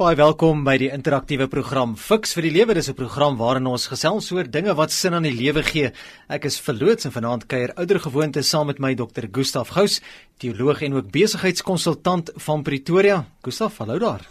Baie welkom by die interaktiewe program Fix vir die Lewe. Dis 'n program waarin ons gesels oor dinge wat sin aan die lewe gee. Ek is verloots en vanaand kuier ouer gewoonte saam met my Dr. Gustaf Gous, teoloog en ook besigheidskonsultant van Pretoria. Gustaf, hallo daar.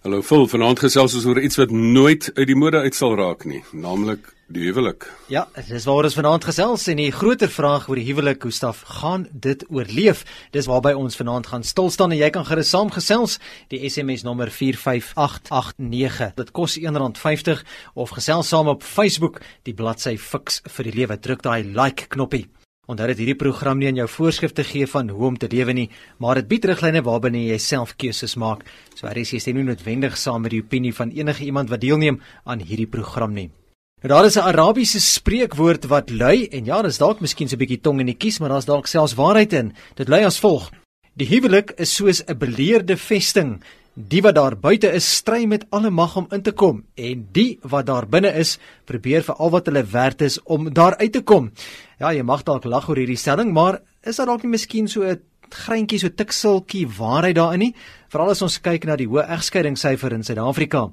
Hallo Phil, vanaand gesels ons oor iets wat nooit uit die mode uit sal raak nie, naamlik die huwelik. Ja, dis waar ons vanaand gesels en die groter vraag oor die huwelik, hoe staf gaan dit oorleef? Dis waarby ons vanaand gaan stil staan en jy kan gerus saamgesels. Die SMS nommer 45889. Dit kos R1.50 of gesels saam op Facebook, die bladsy Fix vir die lewe. Druk daai like knoppie. Onthou dat hierdie program nie aan jou voorskrifte gee van hoe om te lewe nie, maar dit bied riglyne waarbinne jy self keuses maak. So jy steeds nie noodwendig saam met die opinie van enige iemand wat deelneem aan hierdie program nie. Nou daar is 'n Arabiese spreekwoord wat lui en ja, dis dalk miskien so 'n bietjie tong in die kies, maar daar's dalk selfs waarheid in. Dit lui as volg: Die huwelik is soos 'n beleerde vesting. Die wat daar buite is, stry met alle mag om in te kom en die wat daar binne is, probeer vir al wat hulle werd is om daar uit te kom. Ja, jy mag dalk lag oor hierdie stelling, maar is daar dalk nie miskien so 'n greintjie so tikseltjie waarheid daarin nie, veral as ons kyk na die hoë egskeidingssyfer in Suid-Afrika.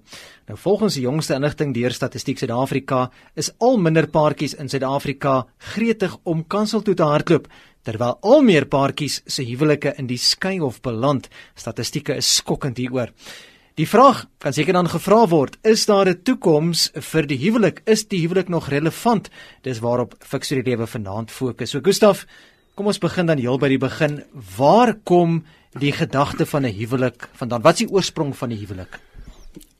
Nou volgens die jongste inligting deur Statistiek Suid-Afrika is al minder paartjies in Suid-Afrika gretig om kansel toe te hardloop, terwyl al meer paartjies se huwelike in die skei hof beland. Statistieke is skokkend hieroor. Die vraag kan seker dan gevra word, is daar 'n toekoms vir die huwelik? Is die huwelik nog relevant? Dis waarop Fiksie Lewe vanaand fokus. So Gustaf, Kom ons begin dan heel by die begin. Waar kom die gedagte van 'n huwelik vandaan? Wat is die oorsprong van die huwelik?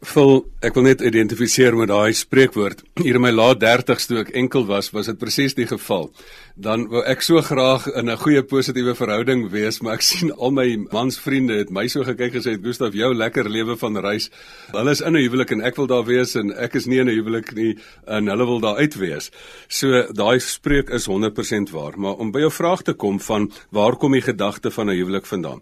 Vol ek wil net identifiseer met daai spreekwoord. Hier in my laat 30's toe ek enkel was, was dit presies die geval. Dan wou ek so graag in 'n goeie positiewe verhouding wees, maar ek sien al my mansvriende het my so gekyk gesê het, "Gustaf, jou lekker lewe van reis. Hulle is in 'n huwelik en ek wil daar wees en ek is nie in 'n huwelik nie en hulle wil daar uit wees." So daai spreek is 100% waar, maar om by jou vraag te kom van waar kom die gedagte van 'n huwelik vandaan?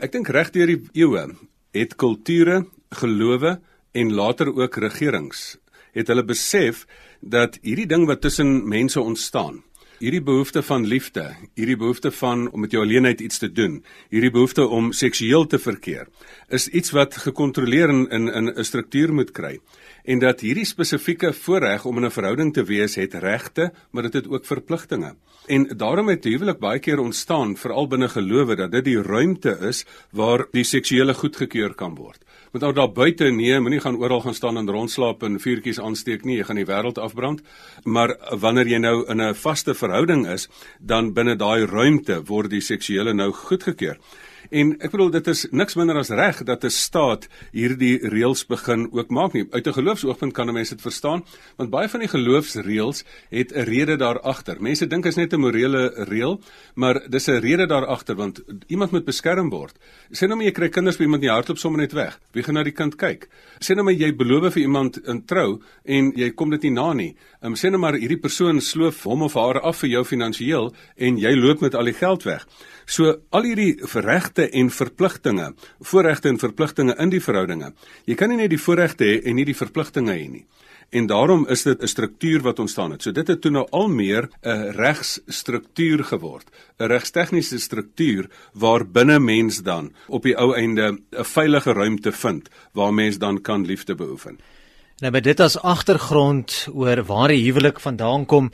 Ek dink reg deur die eeue het kulture gelowe en later ook regerings het hulle besef dat hierdie ding wat tussen mense ontstaan hierdie behoefte van liefde hierdie behoefte van om met jou alleenheid iets te doen hierdie behoefte om seksueel te verkeer is iets wat gekontroleer in in 'n struktuur moet kry en dat hierdie spesifieke voorreg om in 'n verhouding te wees het regte maar dit het, ook verpligtinge en daarom het huwelik baie keer ontstaan veral binne gelowe dat dit die ruimte is waar die seksuele goedgekeur kan word moet ou daar buite nee, moenie gaan oral gaan staan en rondslaap en vuurtjies aansteek nie, jy gaan die wêreld afbrand. Maar wanneer jy nou in 'n vaste verhouding is, dan binne daai ruimte word die seksuele nou goedgekeur. En ek bedoel dit is niks minder as reg dat 'n staat hierdie reëls begin ook maak nie. Uit 'n geloofsoogpunt kan 'n mens dit verstaan, want baie van die geloofsreëls het 'n rede daar agter. Mense dink is net 'n morele reël, maar dis 'n rede daar agter want iemand moet beskerm word. Sê nou maar jy kry kinders by iemand in die hardloop sommer net weg. Wie gaan na die kind kyk? Sê nou maar jy beloof vir iemand in trou en jy kom dit nie na nie. Um, sê nou maar hierdie persoon sloof hom of haar af vir jou finansiëel en jy loop met al die geld weg. So al hierdie verregte en verpligtinge, voorregte en verpligtinge in die verhoudinge. Jy kan nie net die voorregte hê en nie die verpligtinge hê nie. En daarom is dit 'n struktuur wat ontstaan het. So dit het toe nou al meer 'n regsstruktuur geword, 'n regstegniese struktuur waar binne mens dan op die ou einde 'n veilige ruimte vind waar mens dan kan liefde beoefen. Nou met dit as agtergrond oor waar die huwelik vandaan kom,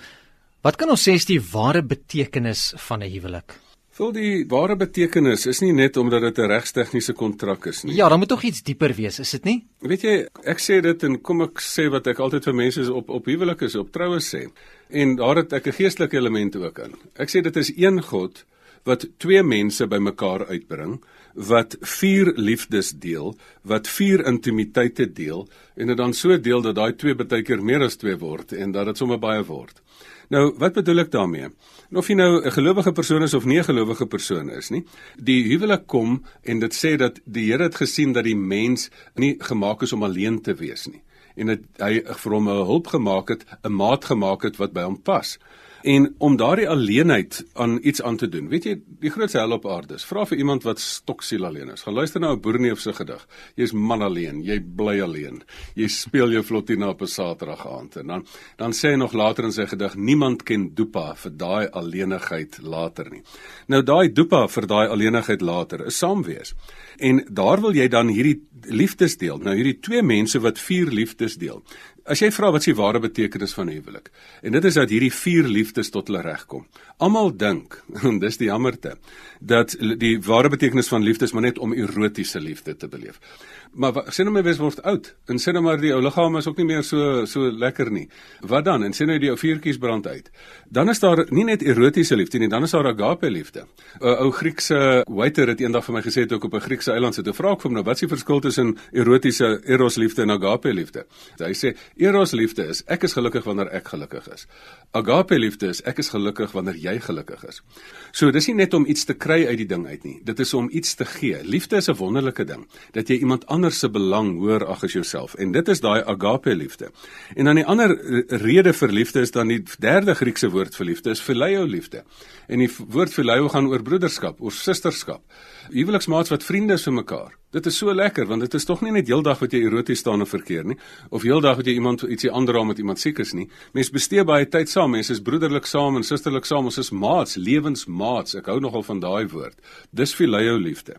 wat kan ons sê is die ware betekenis van 'n huwelik? Vol die ware betekenis is nie net omdat dit 'n regstegniese kontrak is nie. Ja, dan moet tog iets dieper wees, is dit nie? Weet jy, ek sê dit en kom ek sê wat ek altyd vir mense op op huwelike is, op troue sê. En daar het ek 'n geestelike element ook in. Ek sê dit is een God wat twee mense bymekaar uitbring wat vier liefdes deel, wat vier intimiteite deel en dit dan so deel dat daai twee baie keer meer as twee word en dat dit sommer baie word. Nou, wat bedoel ek daarmee? Of jy nou 'n gelowige persoon is of nie 'n gelowige persoon is nie, die huwelik kom en dit sê dat die Here het gesien dat die mens nie gemaak is om alleen te wees nie en dat hy vir hom 'n hulp gemaak het, 'n maat gemaak het wat by hom pas. En om daardie alleenheid aan iets aan te doen. Weet jy, die grootste hel op aarde is. Vra vir iemand wat stoksiel alleen is. Gaan luister na 'n boerneef se gedig. Jy's man alleen, jy bly alleen. Jy speel jou flottina op 'n Saterdag aand en dan dan sê hy nog later in sy gedig niemand ken Dopa vir daai alleenigheid later nie. Nou daai Dopa vir daai alleenigheid later is saamwees. En daar wil jy dan hierdie liefdes deel. Nou hierdie twee mense wat vier liefdes deel. As jy vra wat is die ware betekenis van huwelik? En dit is dat hierdie vier liefdes tot hulle regkom. Almal dink, en dis die jammerte, dat die ware betekenis van liefde is maar net om erotiese liefde te beleef. Maar sien nou my wes word oud en sien nou maar die ou liggaam is ook nie meer so so lekker nie. Wat dan? En sien nou die ou vuurtjies brand uit. Dan is daar nie net erotiese liefde nie, dan is daar agape liefde. 'n Ou Griekse waiter het eendag vir my gesê toe ek op 'n Griekse eiland sit, 'n vraag vir hom nou, wat is die verskil tussen erotiese eros liefde en agape liefde? Hy sê Eros liefde is ek is gelukkig wanneer ek gelukkig is. Agape liefde is ek is gelukkig wanneer jy gelukkig is. So dis nie net om iets te kry uit die ding uit nie. Dit is om iets te gee. Liefde is 'n wonderlike ding dat jy iemand anders se belang hoër ag as jouself. En dit is daai agape liefde. En dan die ander rede vir liefde is dan die derde Griekse woord vir liefde is phileo liefde. En die woord phileo gaan oor broederskap, oor susterskap. Huweliksmaats wat vriende is vir mekaar. Dit is so lekker want dit is tog nie net heeldag wat jy eroties staan en verkeer nie of heeldag wat jy iemand ietsie aandra met iemand siek is nie. Mens bestee baie tyd saam, mense is broederlik saam en susterlik saam, ons is maats, lewensmaats. Ek hou nogal van daai woord. Dis phileo liefde.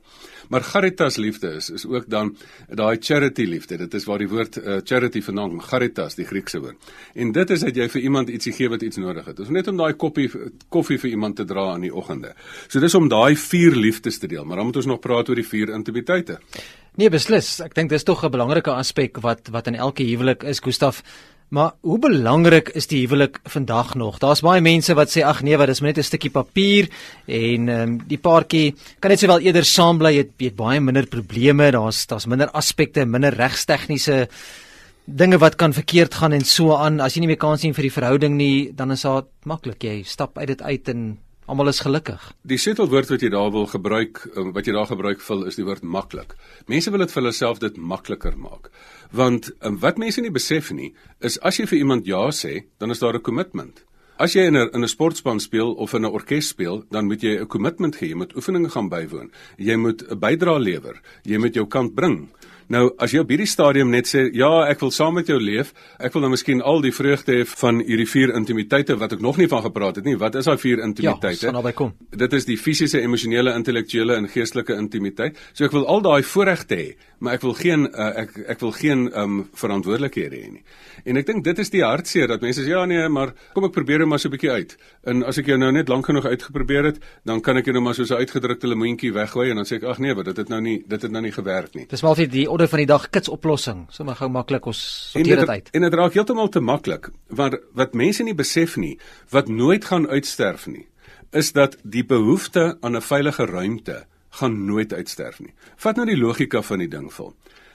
Maar caritas liefde is is ook dan daai charity liefde. Dit is waar die woord uh, charity vandaan kom, caritas, die Griekse woord. En dit is dat jy vir iemand ietsie gee wat iets nodig het. Is net om daai koppie koffie vir iemand te dra in die oggende. So dis om daai vier liefdes te deel, maar dan moet ons nog praat oor die vier intimiteite. Nee, beslis. Ek dink dis tog 'n belangrike aspek wat wat in elke huwelik is, Gustaf. Maar hoe belangrik is die huwelik vandag nog? Daar's baie mense wat sê ag nee, wat is net 'n stukkie papier en ehm um, die paartjie kan net sowel eerder saam bly, het, het baie minder probleme, daar's daar's minder aspekte, minder regstegniese dinge wat kan verkeerd gaan en so aan. As jy nie meer kans sien vir die verhouding nie, dan is dit maklik. Jy stap uit dit uit en Almal is gelukkig. Die sleutelwoord wat jy daar wil gebruik, um, wat jy daar gebruik vul is die woord maklik. Mense wil dit vir hulle self dit makliker maak. Want um, wat mense nie besef nie, is as jy vir iemand ja sê, dan is daar 'n kommitment. As jy in 'n in 'n sportspan speel of in 'n orkes speel, dan moet jy 'n kommitment gee, jy moet oefeninge gaan bywoon. Jy moet 'n bydrae lewer. Jy moet jou kant bring. Nou as jy op hierdie stadium net sê ja, ek wil saam met jou leef, ek wil nou miskien al die vreugde hê van hierdie vier intimiteite wat ek nog nie van gepraat het nie. Wat is daai vier intimiteite? Ja, naby kom. Dit is die fisiese, emosionele, intellektuele en geestelike intimiteit. So ek wil al daai voorregte hê, maar ek wil geen uh, ek ek wil geen um verantwoordelikhede hê nie. En ek dink dit is die hartseer dat mense sê ja nee, maar kom ek probeer hom maar so 'n bietjie uit. En as ek jou nou net lank genoeg uitgeprobeer het, dan kan ek jou nou maar soos 'n uitgedrukte lemoentjie weggooi en dan sê ek ag nee, wat dit het nou nie dit het nou nie gewerk nie. Dis maar altyd die orde van die dag kits oplossing. Sommige gou maklik ons sorteer dit uit. En dit raak heeltemal te maklik want wat mense nie besef nie, wat nooit gaan uitsterf nie, is dat die behoefte aan 'n veilige ruimte gaan nooit uitsterf nie. Vat nou die logika van die ding vol.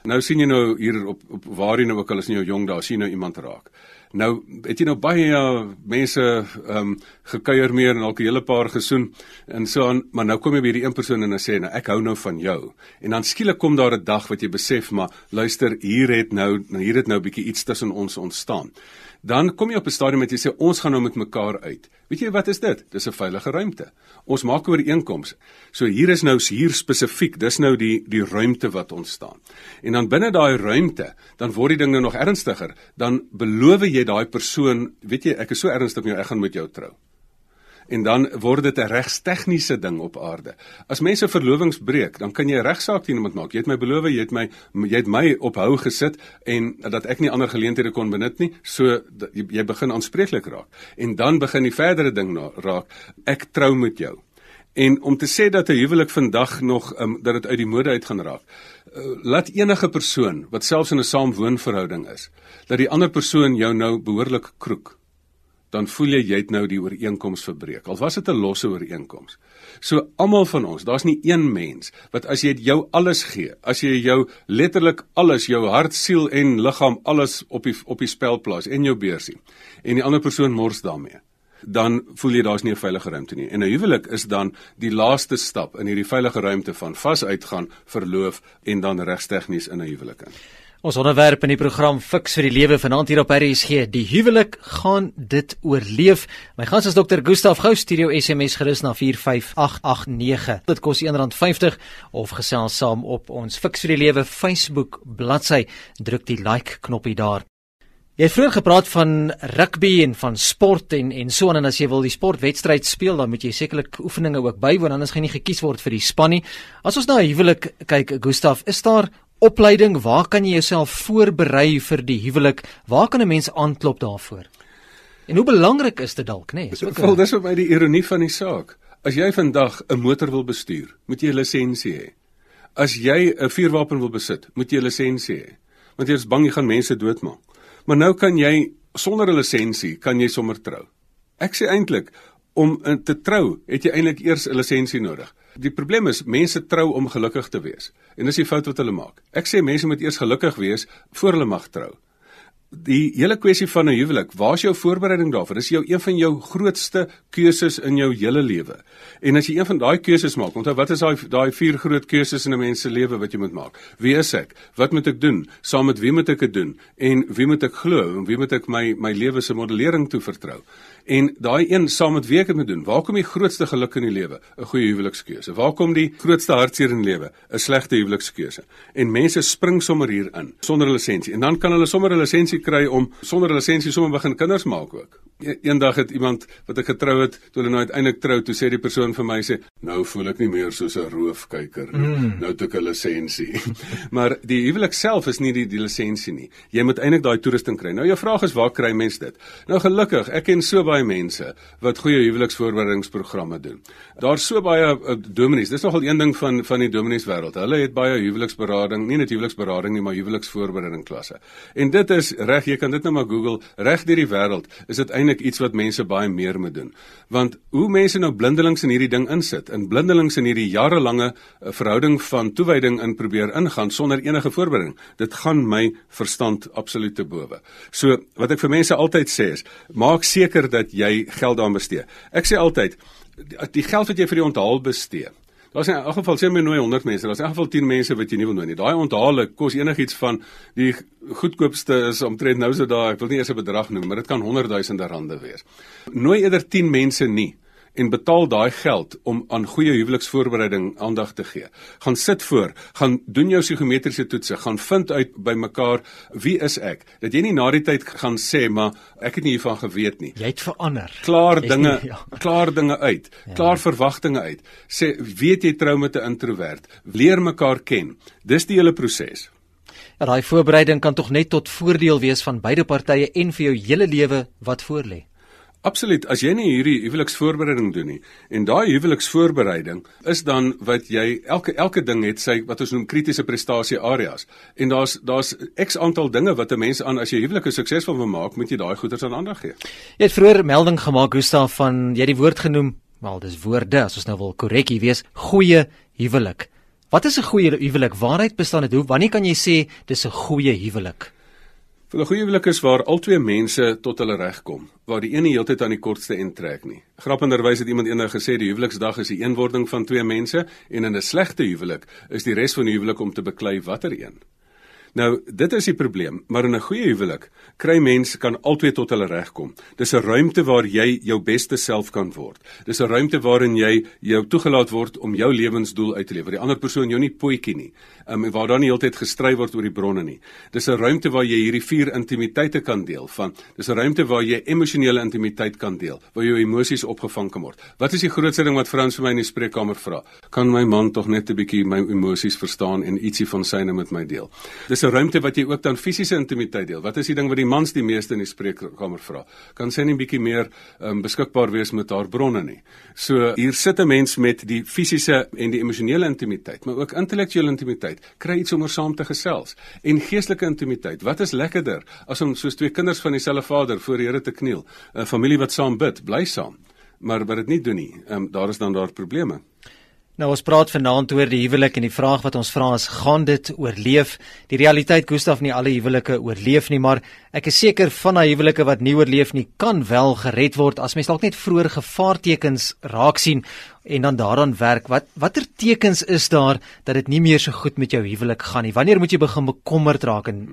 Nou sien jy nou hier op op waar jy nou ook al is in jou jong daar sien nou iemand raak. Nou het jy nou baie ja, mense ehm um, gekuier meer en dalk 'n hele paar gesoen en so aan, maar nou kom jy by die een persoon en hy sê nou ek hou nou van jou. En dan skielik kom daar 'n dag wat jy besef maar luister, hier het nou hier het nou 'n bietjie iets tussen ons ontstaan dan kom jy op 'n stadium met jy sê ons gaan nou met mekaar uit. Weet jy wat is dit? Dis 'n veilige ruimte. Ons maak 'n ooreenkoms. So hier is nou hier spesifiek, dis nou die die ruimte wat ontstaan. En dan binne daai ruimte, dan word die ding nou nog ernstiger. Dan beloof jy daai persoon, weet jy, ek is so ernstig met jou, ek gaan met jou trou en dan word dit 'n regstegniese ding op aarde. As mense verlovings breek, dan kan jy 'n regsaak teen iemand maak. Jy het my beloof, jy het my jy het my ophou gesit en dat ek nie ander geleenthede kon benut nie, so jy, jy begin aanspreeklik raak. En dan begin die verdere ding na, raak, ek trou met jou. En om te sê dat 'n huwelik vandag nog um, dat dit uit die mode uit gaan raak. Uh, laat enige persoon wat selfs in 'n saamwoonverhouding is, dat die ander persoon jou nou behoorlik kroek dan voel jy jy het nou die ooreenkoms verbreek. Al was dit 'n losse ooreenkoms. So almal van ons, daar's nie een mens wat as jy jou alles gee, as jy jou letterlik alles, jou hart, siel en liggaam alles op die op die spel plaas en jou beursie en die ander persoon mors daarmee dan voel jy daar's nie 'n veilige ruimte nie. En 'n huwelik is dan die laaste stap in hierdie veilige ruimte van vas uitgaan, verloof en dan regstegnies in 'n huwelik in. Ons onderwerp in die program Fix vir die lewe vanaand hier op RSG. Die huwelik gaan dit oorleef. My gas is Dr. Gustaf Gou, studio SMS gerus na 45889. Dit kos R1.50 of gesels saam op ons Fix vir die lewe Facebook bladsy. Druk die like knoppie daar. Jy het vroeër gepraat van rugby en van sport en en so aan en as jy wil die sportwedstryd speel, dan moet jy sekerlik oefeninge ook bywoon anders gaan jy nie gekies word vir die span nie. As ons na 'n huwelik kyk, Gustaf, is daar opleiding, waar kan jy jouself voorberei vir die huwelik? Waar kan 'n mens aanklop daarvoor? En hoe belangrik is dit dalk, nê? Nee? Wel, dis vir my die ironie van die saak. As jy vandag 'n motor wil bestuur, moet jy 'n lisensie hê. As jy 'n vuurwapen wil besit, moet jy 'n lisensie hê. Want jy is bang jy gaan mense doodmaak. Maar nou kan jy sonder 'n lisensie kan jy sommer trou. Ek sê eintlik om te trou, het jy eintlik eers 'n lisensie nodig. Die probleem is mense trou om gelukkig te wees. En dis die fout wat hulle maak. Ek sê mense moet eers gelukkig wees voor hulle mag trou. Die hele kwessie van 'n huwelik, waar's jou voorbereiding daarvoor? Dis jou een van jou grootste keuses in jou hele lewe. En as jy een van daai keuses maak, onthou wat is daai daai vier groot keuses in 'n mens se lewe wat jy moet maak? Wie is ek? Wat moet ek doen? Saam met wie moet ek dit doen? En wie moet ek glo? En wie moet ek my my lewe se modellering toe vertrou? En daai een saam met wie ek dit moet doen. Waar kom die grootste geluk in die lewe? 'n Goeie huwelikskeuse. Waar kom die grootste hartseer in die lewe? 'n Slegte huwelikskeuse. En mense spring sommer hier in sonder 'n lisensie. En dan kan hulle sommer 'n lisensie kry om sonder lisensie sommer begin kinders maak ook. E eendag het iemand wat ek getrou het, toe hulle nou uiteindelik trou, toe sê die persoon vir my sê, "Nou voel ek nie meer soos 'n roofkyker nie. Mm. Nou het ek 'n lisensie." maar die huwelik self is nie die die lisensie nie. Jy moet eintlik daai toerusting kry. Nou jou vraag is, waar kry mens dit? Nou gelukkig, ek ken so baie mense wat goeie huweliksvoorberedingsprogramme doen. Daar's so baie uh, dominees. Dis nogal een ding van van die dominees wêreld. Hulle het baie huweliksberading, nie net huweliksberading nie, maar huweliksvoorbereiding klasse. En dit is reg, jy kan dit nou maar Google, reg deur die wêreld is dit eintlik iets wat mense baie meer moet doen. Want hoe mense nou blindelings in hierdie ding insit, in blindelings in hierdie jarelange uh, verhouding van toewyding in probeer ingaan sonder enige voorbereiding, dit gaan my verstand absoluut te bowe. So wat ek vir mense altyd sê is, maak seker dat jy geld daaraan bestee. Ek sê altyd die geld wat jy vir die onthaal bestee. Daar's in elk geval sê my nooi 100 mense, daar's in elk geval 10 mense wat jy nie wil nooi nie. Daai onthale kos enigiets van die goedkoopste is omtrent nou so daai, ek wil nie eers 'n bedrag noem, maar dit kan honderdduisende rande wees. Nooi eerder 10 mense nie en betaal daai geld om aan goeie huweliksvoorbereiding aandag te gee. Gaan sit voor, gaan doen jou psigometriese toetse, gaan vind uit by mekaar wie is ek? Dat jy nie na die tyd gaan sê maar ek het nie hiervan geweet nie. Jy het verander. Klaar dinge, nie, ja. klaar dinge uit. Ja. Klaar verwagtinge uit. Sê weet jy trou met 'n introwert? Leer mekaar ken. Dis die hele proses. Ja, daai voorbereiding kan tog net tot voordeel wees van beide partye en vir jou hele lewe wat voorlê. Absoluut. As jy nie hierdie huweliksvoorbereiding doen nie en daai huweliksvoorbereiding is dan wat jy elke elke ding het sy wat ons noem kritiese prestasie areas. En daar's daar's X aantal dinge wat 'n mens aan as jy huwelik suksesvol wil maak, moet jy daai goeders aan aandag gee. Jy het vroeër melding gemaak Gustaf van jy het die woord genoem, wel dis woorde as ons nou wil korrek hier wees, goeie huwelik. Wat is 'n goeie huwelik? Waaruit bestaan dit? Hoe wanneer kan jy sê dis 'n goeie huwelik? Vir 'n goeie huwelik is waar al twee mense tot hulle reg kom, waar die een nie heeltyd aan die kortste end trek nie. Grappenderwys het iemand eendag gesê die huweliksdag is die eenwording van twee mense en in 'n slegte huwelik is die res van die huwelik om te beklei watter een. Nou, dit is die probleem, maar in 'n goeie huwelik kry mense kan albei tot hulle reg kom. Dis 'n ruimte waar jy jou beste self kan word. Dis 'n ruimte waarin jy jou toegelaat word om jou lewensdoel uit te leef. Die ander persoon jou nie poetjie nie. Um, waar dan nie heeltyd gestry word oor die bronne nie. Dis 'n ruimte waar jy hierdie vier intimiteite kan deel van. Dis 'n ruimte waar jy emosionele intimiteit kan deel, waar jou emosies opgevang kan word. Wat is die grootste ding wat Frans vir my in die spreekkamer vra? Kan my man tog net 'n bietjie my emosies verstaan en ietsie van syne met my deel? Dis 'n ruimte wat jy ook dan fisiese intimiteit deel. Wat is die ding wat die mans die meeste in die spreekkamer vra? Kan sy nie 'n bietjie meer um, beskikbaar wees met haar bronne nie? So hier sit 'n mens met die fisiese en die emosionele intimiteit, maar ook intellektuele intimiteit. Kry iets om oor saam te gesels en geestelike intimiteit. Wat is lekkerder as om soos twee kinders van dieselfde vader voor die Here te kniel? 'n Familie wat saam bid, bly saam. Maar wat dit nie doen nie, um, daar is dan daar probleme. Nou ons praat vanaand oor die huwelik en die vraag wat ons vra is: gaan dit oorleef? Die realiteit Gustaf nie alle huwelike oorleef nie, maar ek is seker van daai huwelike wat nie oorleef nie, kan wel gered word as mens dalk net vroeër gevaartekens raak sien en dan daaraan werk. Wat watter tekens is daar dat dit nie meer so goed met jou huwelik gaan nie? Wanneer moet jy begin bekommerd raak en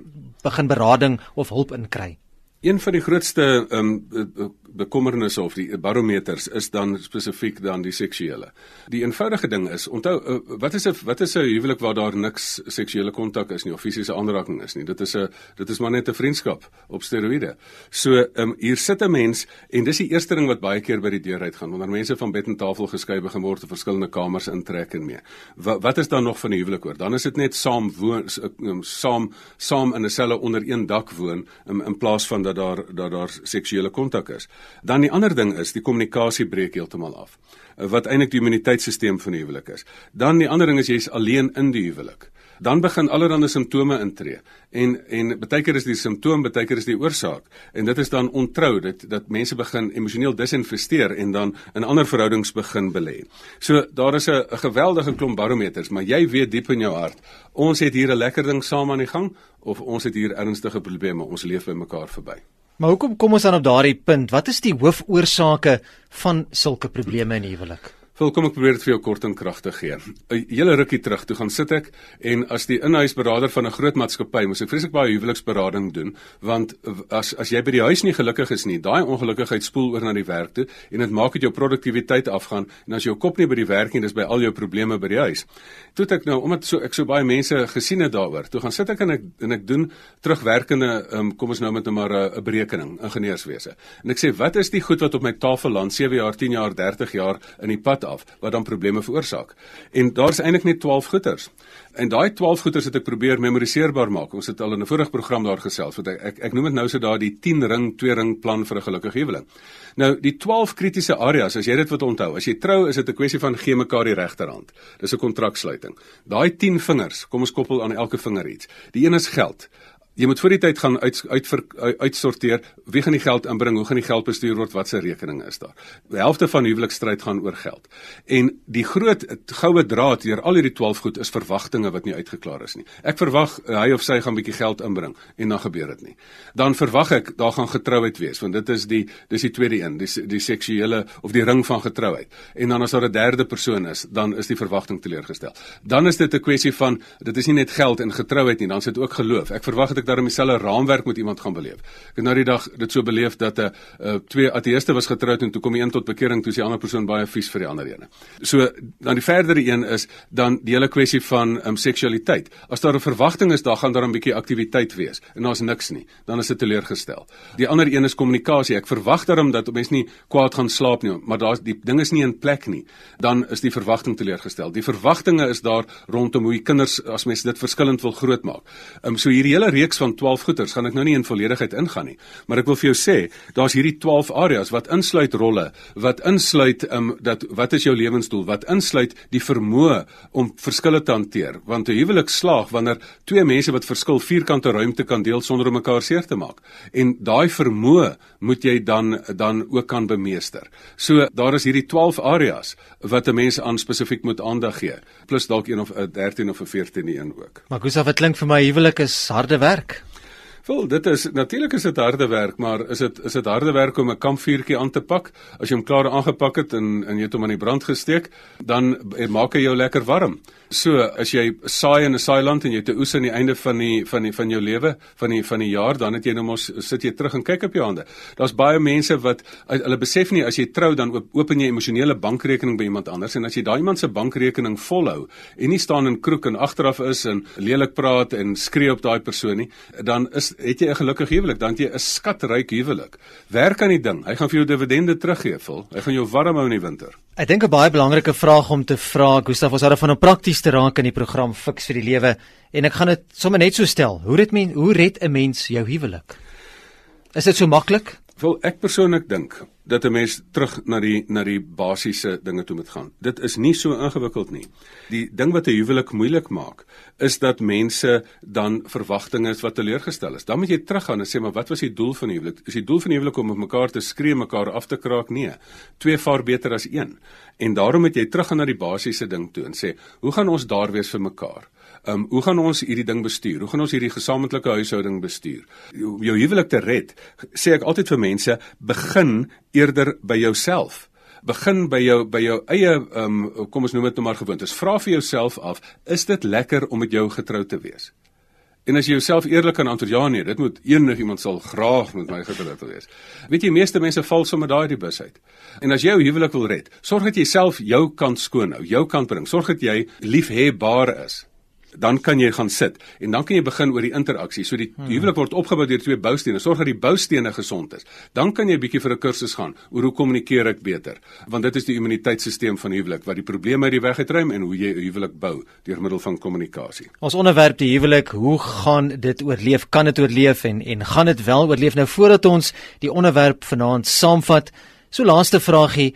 begin berading of hulp inkry? Een van die grootste ehm um, bekommernisse of die barometers is dan spesifiek dan die seksuele. Die eenvoudige ding is, onthou uh, wat is 'n wat is 'n huwelik waar daar niks seksuele kontak is nie of fisiese aanraking is nie. Dit is 'n dit is maar net 'n vriendskap op steroïde. So, ehm um, hier sit 'n mens en dis die eerste ding wat baie keer by die deur uitgaan wanneer mense van bed en tafel geskei begin word te verskillende kamers intrek en mee. Wat wat is dan nog van die huwelik oor? Dan is dit net saam woon um, saam saam in 'n selle onder een dak woon in, in plaas van dat daar dat daar seksuele kontak is. Dan die ander ding is die kommunikasie breek heeltemal af. Wat eintlik die immuniteitstelsel van die huwelik is. Dan die ander ding is jy's alleen in die huwelik. Dan begin allerlei simptome intree. En en baie keer is die simptoom, baie keer is die oorsaak. En dit is dan ontrou dat dat mense begin emosioneel disinvesteer en dan in ander verhoudings begin belê. So daar is 'n geweldige klomp barometers, maar jy weet diep in jou hart, ons het hier 'n lekker ding saam aan die gang of ons het hier ernstige probleme, ons leef by mekaar verby. Maar hoekom kom ons dan op daardie punt? Wat is die hoofoorsake van sulke probleme in huwelik? Wil kom ek probeer dit vir jou kort en kragtig gee. 'n Hele rukkie terug, toe gaan sit ek en as die inhuisberader van 'n groot maatskappy, moes ek vreeslik baie huweliksberading doen, want as as jy by die huis nie gelukkig is nie, daai ongelukkigheid spoel oor na die werk toe en dit maak dit jou produktiwiteit afgaan en as jou kop nie by die werk nie, dis by al jou probleme by die huis. Toe ek nou omdat so ek so baie mense gesien het daaroor, toe gaan sit ek en ek en ek doen terugwerkende um, kom ons nou met 'n maar 'n berekening, ingenieurswese. En ek sê, wat is die goed wat op my tafel land 7 jaar, 10 jaar, 30 jaar in die pad af wat dan probleme veroorsaak. En daar's eintlik net 12 goeters. En daai 12 goeters het ek probeer memoriseerbaar maak. Ons het al in 'n vorige program daar gesels wat ek ek, ek noem dit nou so daai 10 ring, 2 ring plan vir 'n gelukkige huwelik. Nou die 12 kritiese areas, as jy dit wat onthou, as jy trou, is dit 'n kwessie van gee mekaar die regterhand. Dis 'n kontraksluiting. Daai 10 vingers, kom ons koppel aan elke vinger iets. Die een is geld. Jy moet voor die tyd gaan uit uit uitsorteer wie gaan die geld inbring, hoe gaan die geld bestuur word, wat se rekening is daar. Die helfte van huwelikstryd gaan oor geld. En die groot goue draad deur al hierdie 12 goed is verwagtinge wat nie uitgeklaar is nie. Ek verwag uh, hy of sy gaan bietjie geld inbring en dan gebeur dit nie. Dan verwag ek daar gaan getrouheid wees want dit is die dis die tweede een, die die seksuele of die ring van getrouheid. En dan as daar 'n derde persoon is, dan is die verwagting teleurgestel. Dan is dit 'n kwessie van dit is nie net geld en getrouheid nie, dan is dit ook geloof. Ek verwag dit daarom dieselfde raamwerk met iemand gaan beleef. Ek het nou die dag dit so beleef dat 'n uh, twee ateëste was getroud en toe kom die een tot bekering toe is die ander persoon baie vies vir die ander een. So dan die verdere een is dan die hele kwessie van um, seksualiteit. As daar 'n verwagting is, daar gaan daar 'n bietjie aktiwiteit wees en daar's niks nie, dan is dit teleurgestel. Die ander een is kommunikasie. Ek verwag daarom dat mense nie kwaad gaan slaap nie, maar daar's die ding is nie in plek nie. Dan is die verwagting teleurgestel. Die verwagtinge is daar rondom hoe die kinders as mense dit verskillend wil grootmaak. Ehm um, so hierdie hele reeks reeks van 12 goeters gaan ek nou nie in volledigheid ingaan nie, maar ek wil vir jou sê, daar's hierdie 12 areas wat insluit rolle, wat insluit um, dat wat is jou lewensdoel, wat insluit die vermoë om verskille te hanteer, want 'n huwelik slaag wanneer twee mense wat verskil vierkante ruimte kan deel sonder om mekaar seer te maak. En daai vermoë moet jy dan dan ook kan bemeester. So daar is hierdie 12 areas wat 'n mens aan spesifiek moet aandag gee, plus dalk een of 'n 13 of 'n 14 een ook. Maar Gustav, dit klink vir my huwelik is harde werk werk? Wel, dit is natuurlik is dit harde werk, maar is dit is dit harde werk om 'n kampvuurtjie aan te pak? As jy hom klaar aangepak het en en jy het hom aan die brand gesteek, dan maak hy jou lekker warm. So, as jy saai in 'n saailand en jy 'n oes aan die einde van die van die van jou lewe, van die van die jaar, dan het jy nou mos sit jy terug en kyk op jou hande. Daar's baie mense wat hulle besef nie as jy trou dan open jy emosionele bankrekening by iemand anders en as jy daai iemand se bankrekening volhou en nie staan in kroek en agteraf is en lelik praat en skree op daai persoon nie, dan is het jy 'n gelukkige huwelik, dan jy 'n skatryk huwelik. Werk aan die ding. Hy gaan vir jou dividende teruggee, vol. Hy gaan jou warm hou in die winter. Ek dink 'n baie belangrike vraag om te vra, Gustaf, ons het van 'n prakties te raak in die program Fix vir die lewe en ek gaan dit sommer net so stel. Hoe red men hoe red 'n mens jou huwelik? Is dit so maklik? Wel ek persoonlik dink dat 'n mens terug na die na die basiese dinge toe moet gaan. Dit is nie so ingewikkeld nie. Die ding wat 'n huwelik moeilik maak, is dat mense dan verwagtinge is wat teleurgestel is. Dan moet jy teruggaan en sê maar wat was die doel van die huwelik? Is die doel van die huwelik om met mekaar te skree, mekaar af te kraak? Nee. Twee vaar beter as een. En daarom moet jy teruggaan na die basiese ding toe en sê, hoe gaan ons daar wees vir mekaar? Ehm um, hoe gaan ons hierdie ding bestuur? Hoe gaan ons hierdie gesamentlike huishouding bestuur? Jou, jou huwelik te red, sê ek altyd vir mense, begin eerder by jouself. Begin by jou by jou eie um, kom ons noem dit nou maar gewoontes. Vra vir jouself af, is dit lekker om met jou getrou te wees? En as jy jouself eerlik kan antwoord ja nee, dit moet enig iemand sal graag met my getroud wees. Weet jy, meeste mense val sommer daai die bus uit. En as jy jou huwelik wil red, sorg dat jy self jou kant skoon hou, jou kant bring. Sorg dat jy liefhebbaar is dan kan jy gaan sit en dan kan jy begin oor die interaksie. So die hmm. huwelik word opgebou deur twee boustene. Sorg dat die boustene gesond is. Dan kan jy 'n bietjie vir 'n kursus gaan oor hoe kommunikeer ek beter. Want dit is die immuniteitstelsel van huwelik wat die probleme uit die weg uitruim en hoe jy 'n huwelik bou deur middel van kommunikasie. Ons onderwerp die huwelik, hoe gaan dit oorleef? Kan dit oorleef en en gaan dit wel oorleef? Nou voordat ons die onderwerp vanaand saamvat, so laaste vragie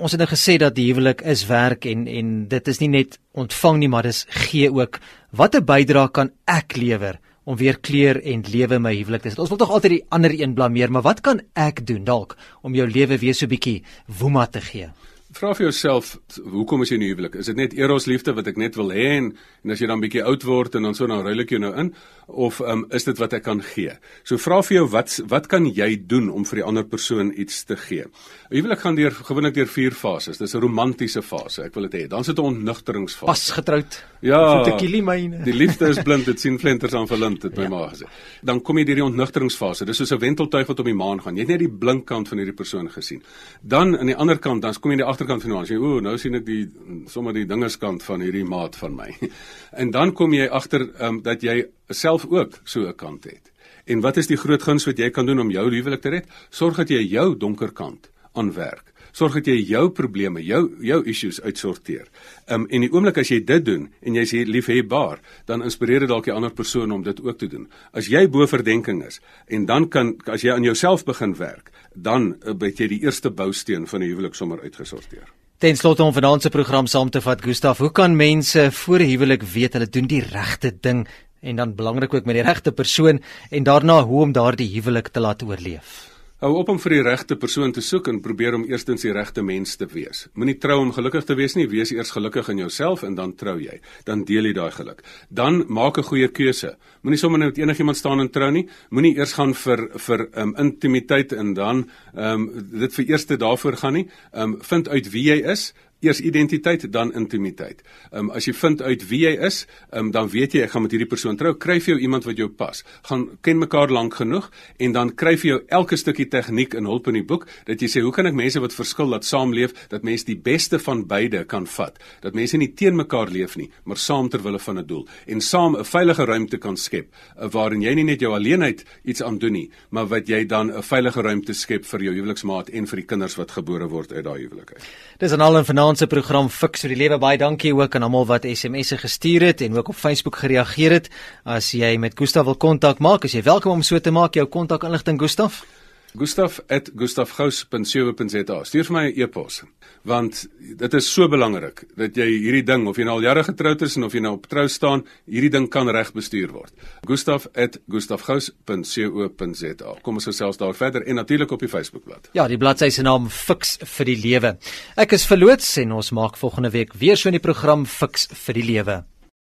Ons het nou gesê dat die huwelik is werk en en dit is nie net ontvang nie, maar dis gee ook. Watter bydrae kan ek lewer om weer kleur en lewe my huwelik te sit? Ons wil tog altyd die ander een blameer, maar wat kan ek doen dalk om jou lewe weer so bietjie woema te gee? Vra vir jouself, hoekom is jy in 'n huwelik? Is dit net eros liefde wat ek net wil hê en, en as jy dan bietjie oud word en dan so dan ruil ek jou nou in of um, is dit wat ek kan gee? So vra vir jou wat wat kan jy doen om vir die ander persoon iets te gee? Huwelik gaan deur gewoonlik deur vier fases. Dis 'n romantiese fase, ek wil dit hê. Dan sit 'n ontnugteringsfase. Pas getroud. Ja. Voetekilie myne. Die liefde is blind, dit sien flenters aan verlind, het my ja. ma gesê. Dan kom jy deur die ontnugteringsfase. Dis soos 'n wenteltuig wat op die maan gaan. Jy het net die blink kant van hierdie persoon gesien. Dan aan die ander kant, dan kom jy aan die agterkant van die maan. Jy o, nou sien ek die sommer die dingerskant van hierdie maat van my. En dan kom jy agter um, dat jy self ook so 'n kant het. En wat is die groot guns wat jy kan doen om jou huwelik te red? Sorg dat jy jou donker kant aanwerk. Sorg dat jy jou probleme, jou jou issues uitsorteer. Um en die oomblik as jy dit doen en jy's liefhebbaar, dan inspireer dit dalk die ander persoon om dit ook te doen. As jy bo verdenking is en dan kan as jy aan jouself begin werk, dan uh, het jy die eerste bousteen van 'n huwelik sommer uitgesorteer. Ten slotte om vanaand se program saam te vat, Gustaf, hoe kan mense voor 'n huwelik weet hulle doen die regte ding en dan belangrik ook met die regte persoon en daarna hoe om daardie huwelik te laat oorleef? Hou op om vir die regte persoon te soek en probeer om eerstens die regte mens te wees. Moenie trou om gelukkig te wees nie, wees eers gelukkig in jouself en dan trou jy. Dan deel jy daai geluk. Dan maak 'n goeie keuse. Moenie sommer net met enigiemand staan en trou nie. Moenie eers gaan vir vir um, intimiteit en dan ehm um, dit vir eerste daarvoor gaan nie. Ehm um, vind uit wie jy is, eers identiteit dan intimiteit. Ehm um, as jy vind uit wie jy is, ehm um, dan weet jy ek gaan met hierdie persoon trou. Kry vir jou iemand wat jou pas. Gaan ken mekaar lank genoeg en dan kry vir jou elke stukkie tegniek en hulp in die boek dat jy sê hoe kan ek mense wat verskil laat saamleef dat mense die beste van beide kan vat. Dat mense nie teen mekaar leef nie, maar saam ter wille van 'n doel en saam 'n veilige ruimte kan skep eh, waarin jy nie net jou alleenheid iets aan doen nie, maar wat jy dan 'n veilige ruimte skep vir jou huweliksmaat en vir die kinders wat gebore word uit daai huwelik uit. Dis aan al en vanaand se program Fix vir die lewe baie dankie ook aan almal wat SMS'e gestuur het en ook op Facebook gereageer het. As jy met Gustaf wil kontak maak, as jy welkom om so te maak, jou kontakinligting Gustaf. gustaf@gustafgous.co.za. Stuur vir my 'n e-pos want dit is so belangrik dat jy hierdie ding of jy nou al jare getroud is en of jy nou op trou staan, hierdie ding kan reg bestuur word. gustaf@gustafgous.co.za. Kom ons gesels daar verder en natuurlik op die Facebookblad. Ja, die bladsy se naam Fix vir die lewe. Ek is verloots en ons maak volgende week weer so 'n program Fix vir die lewe.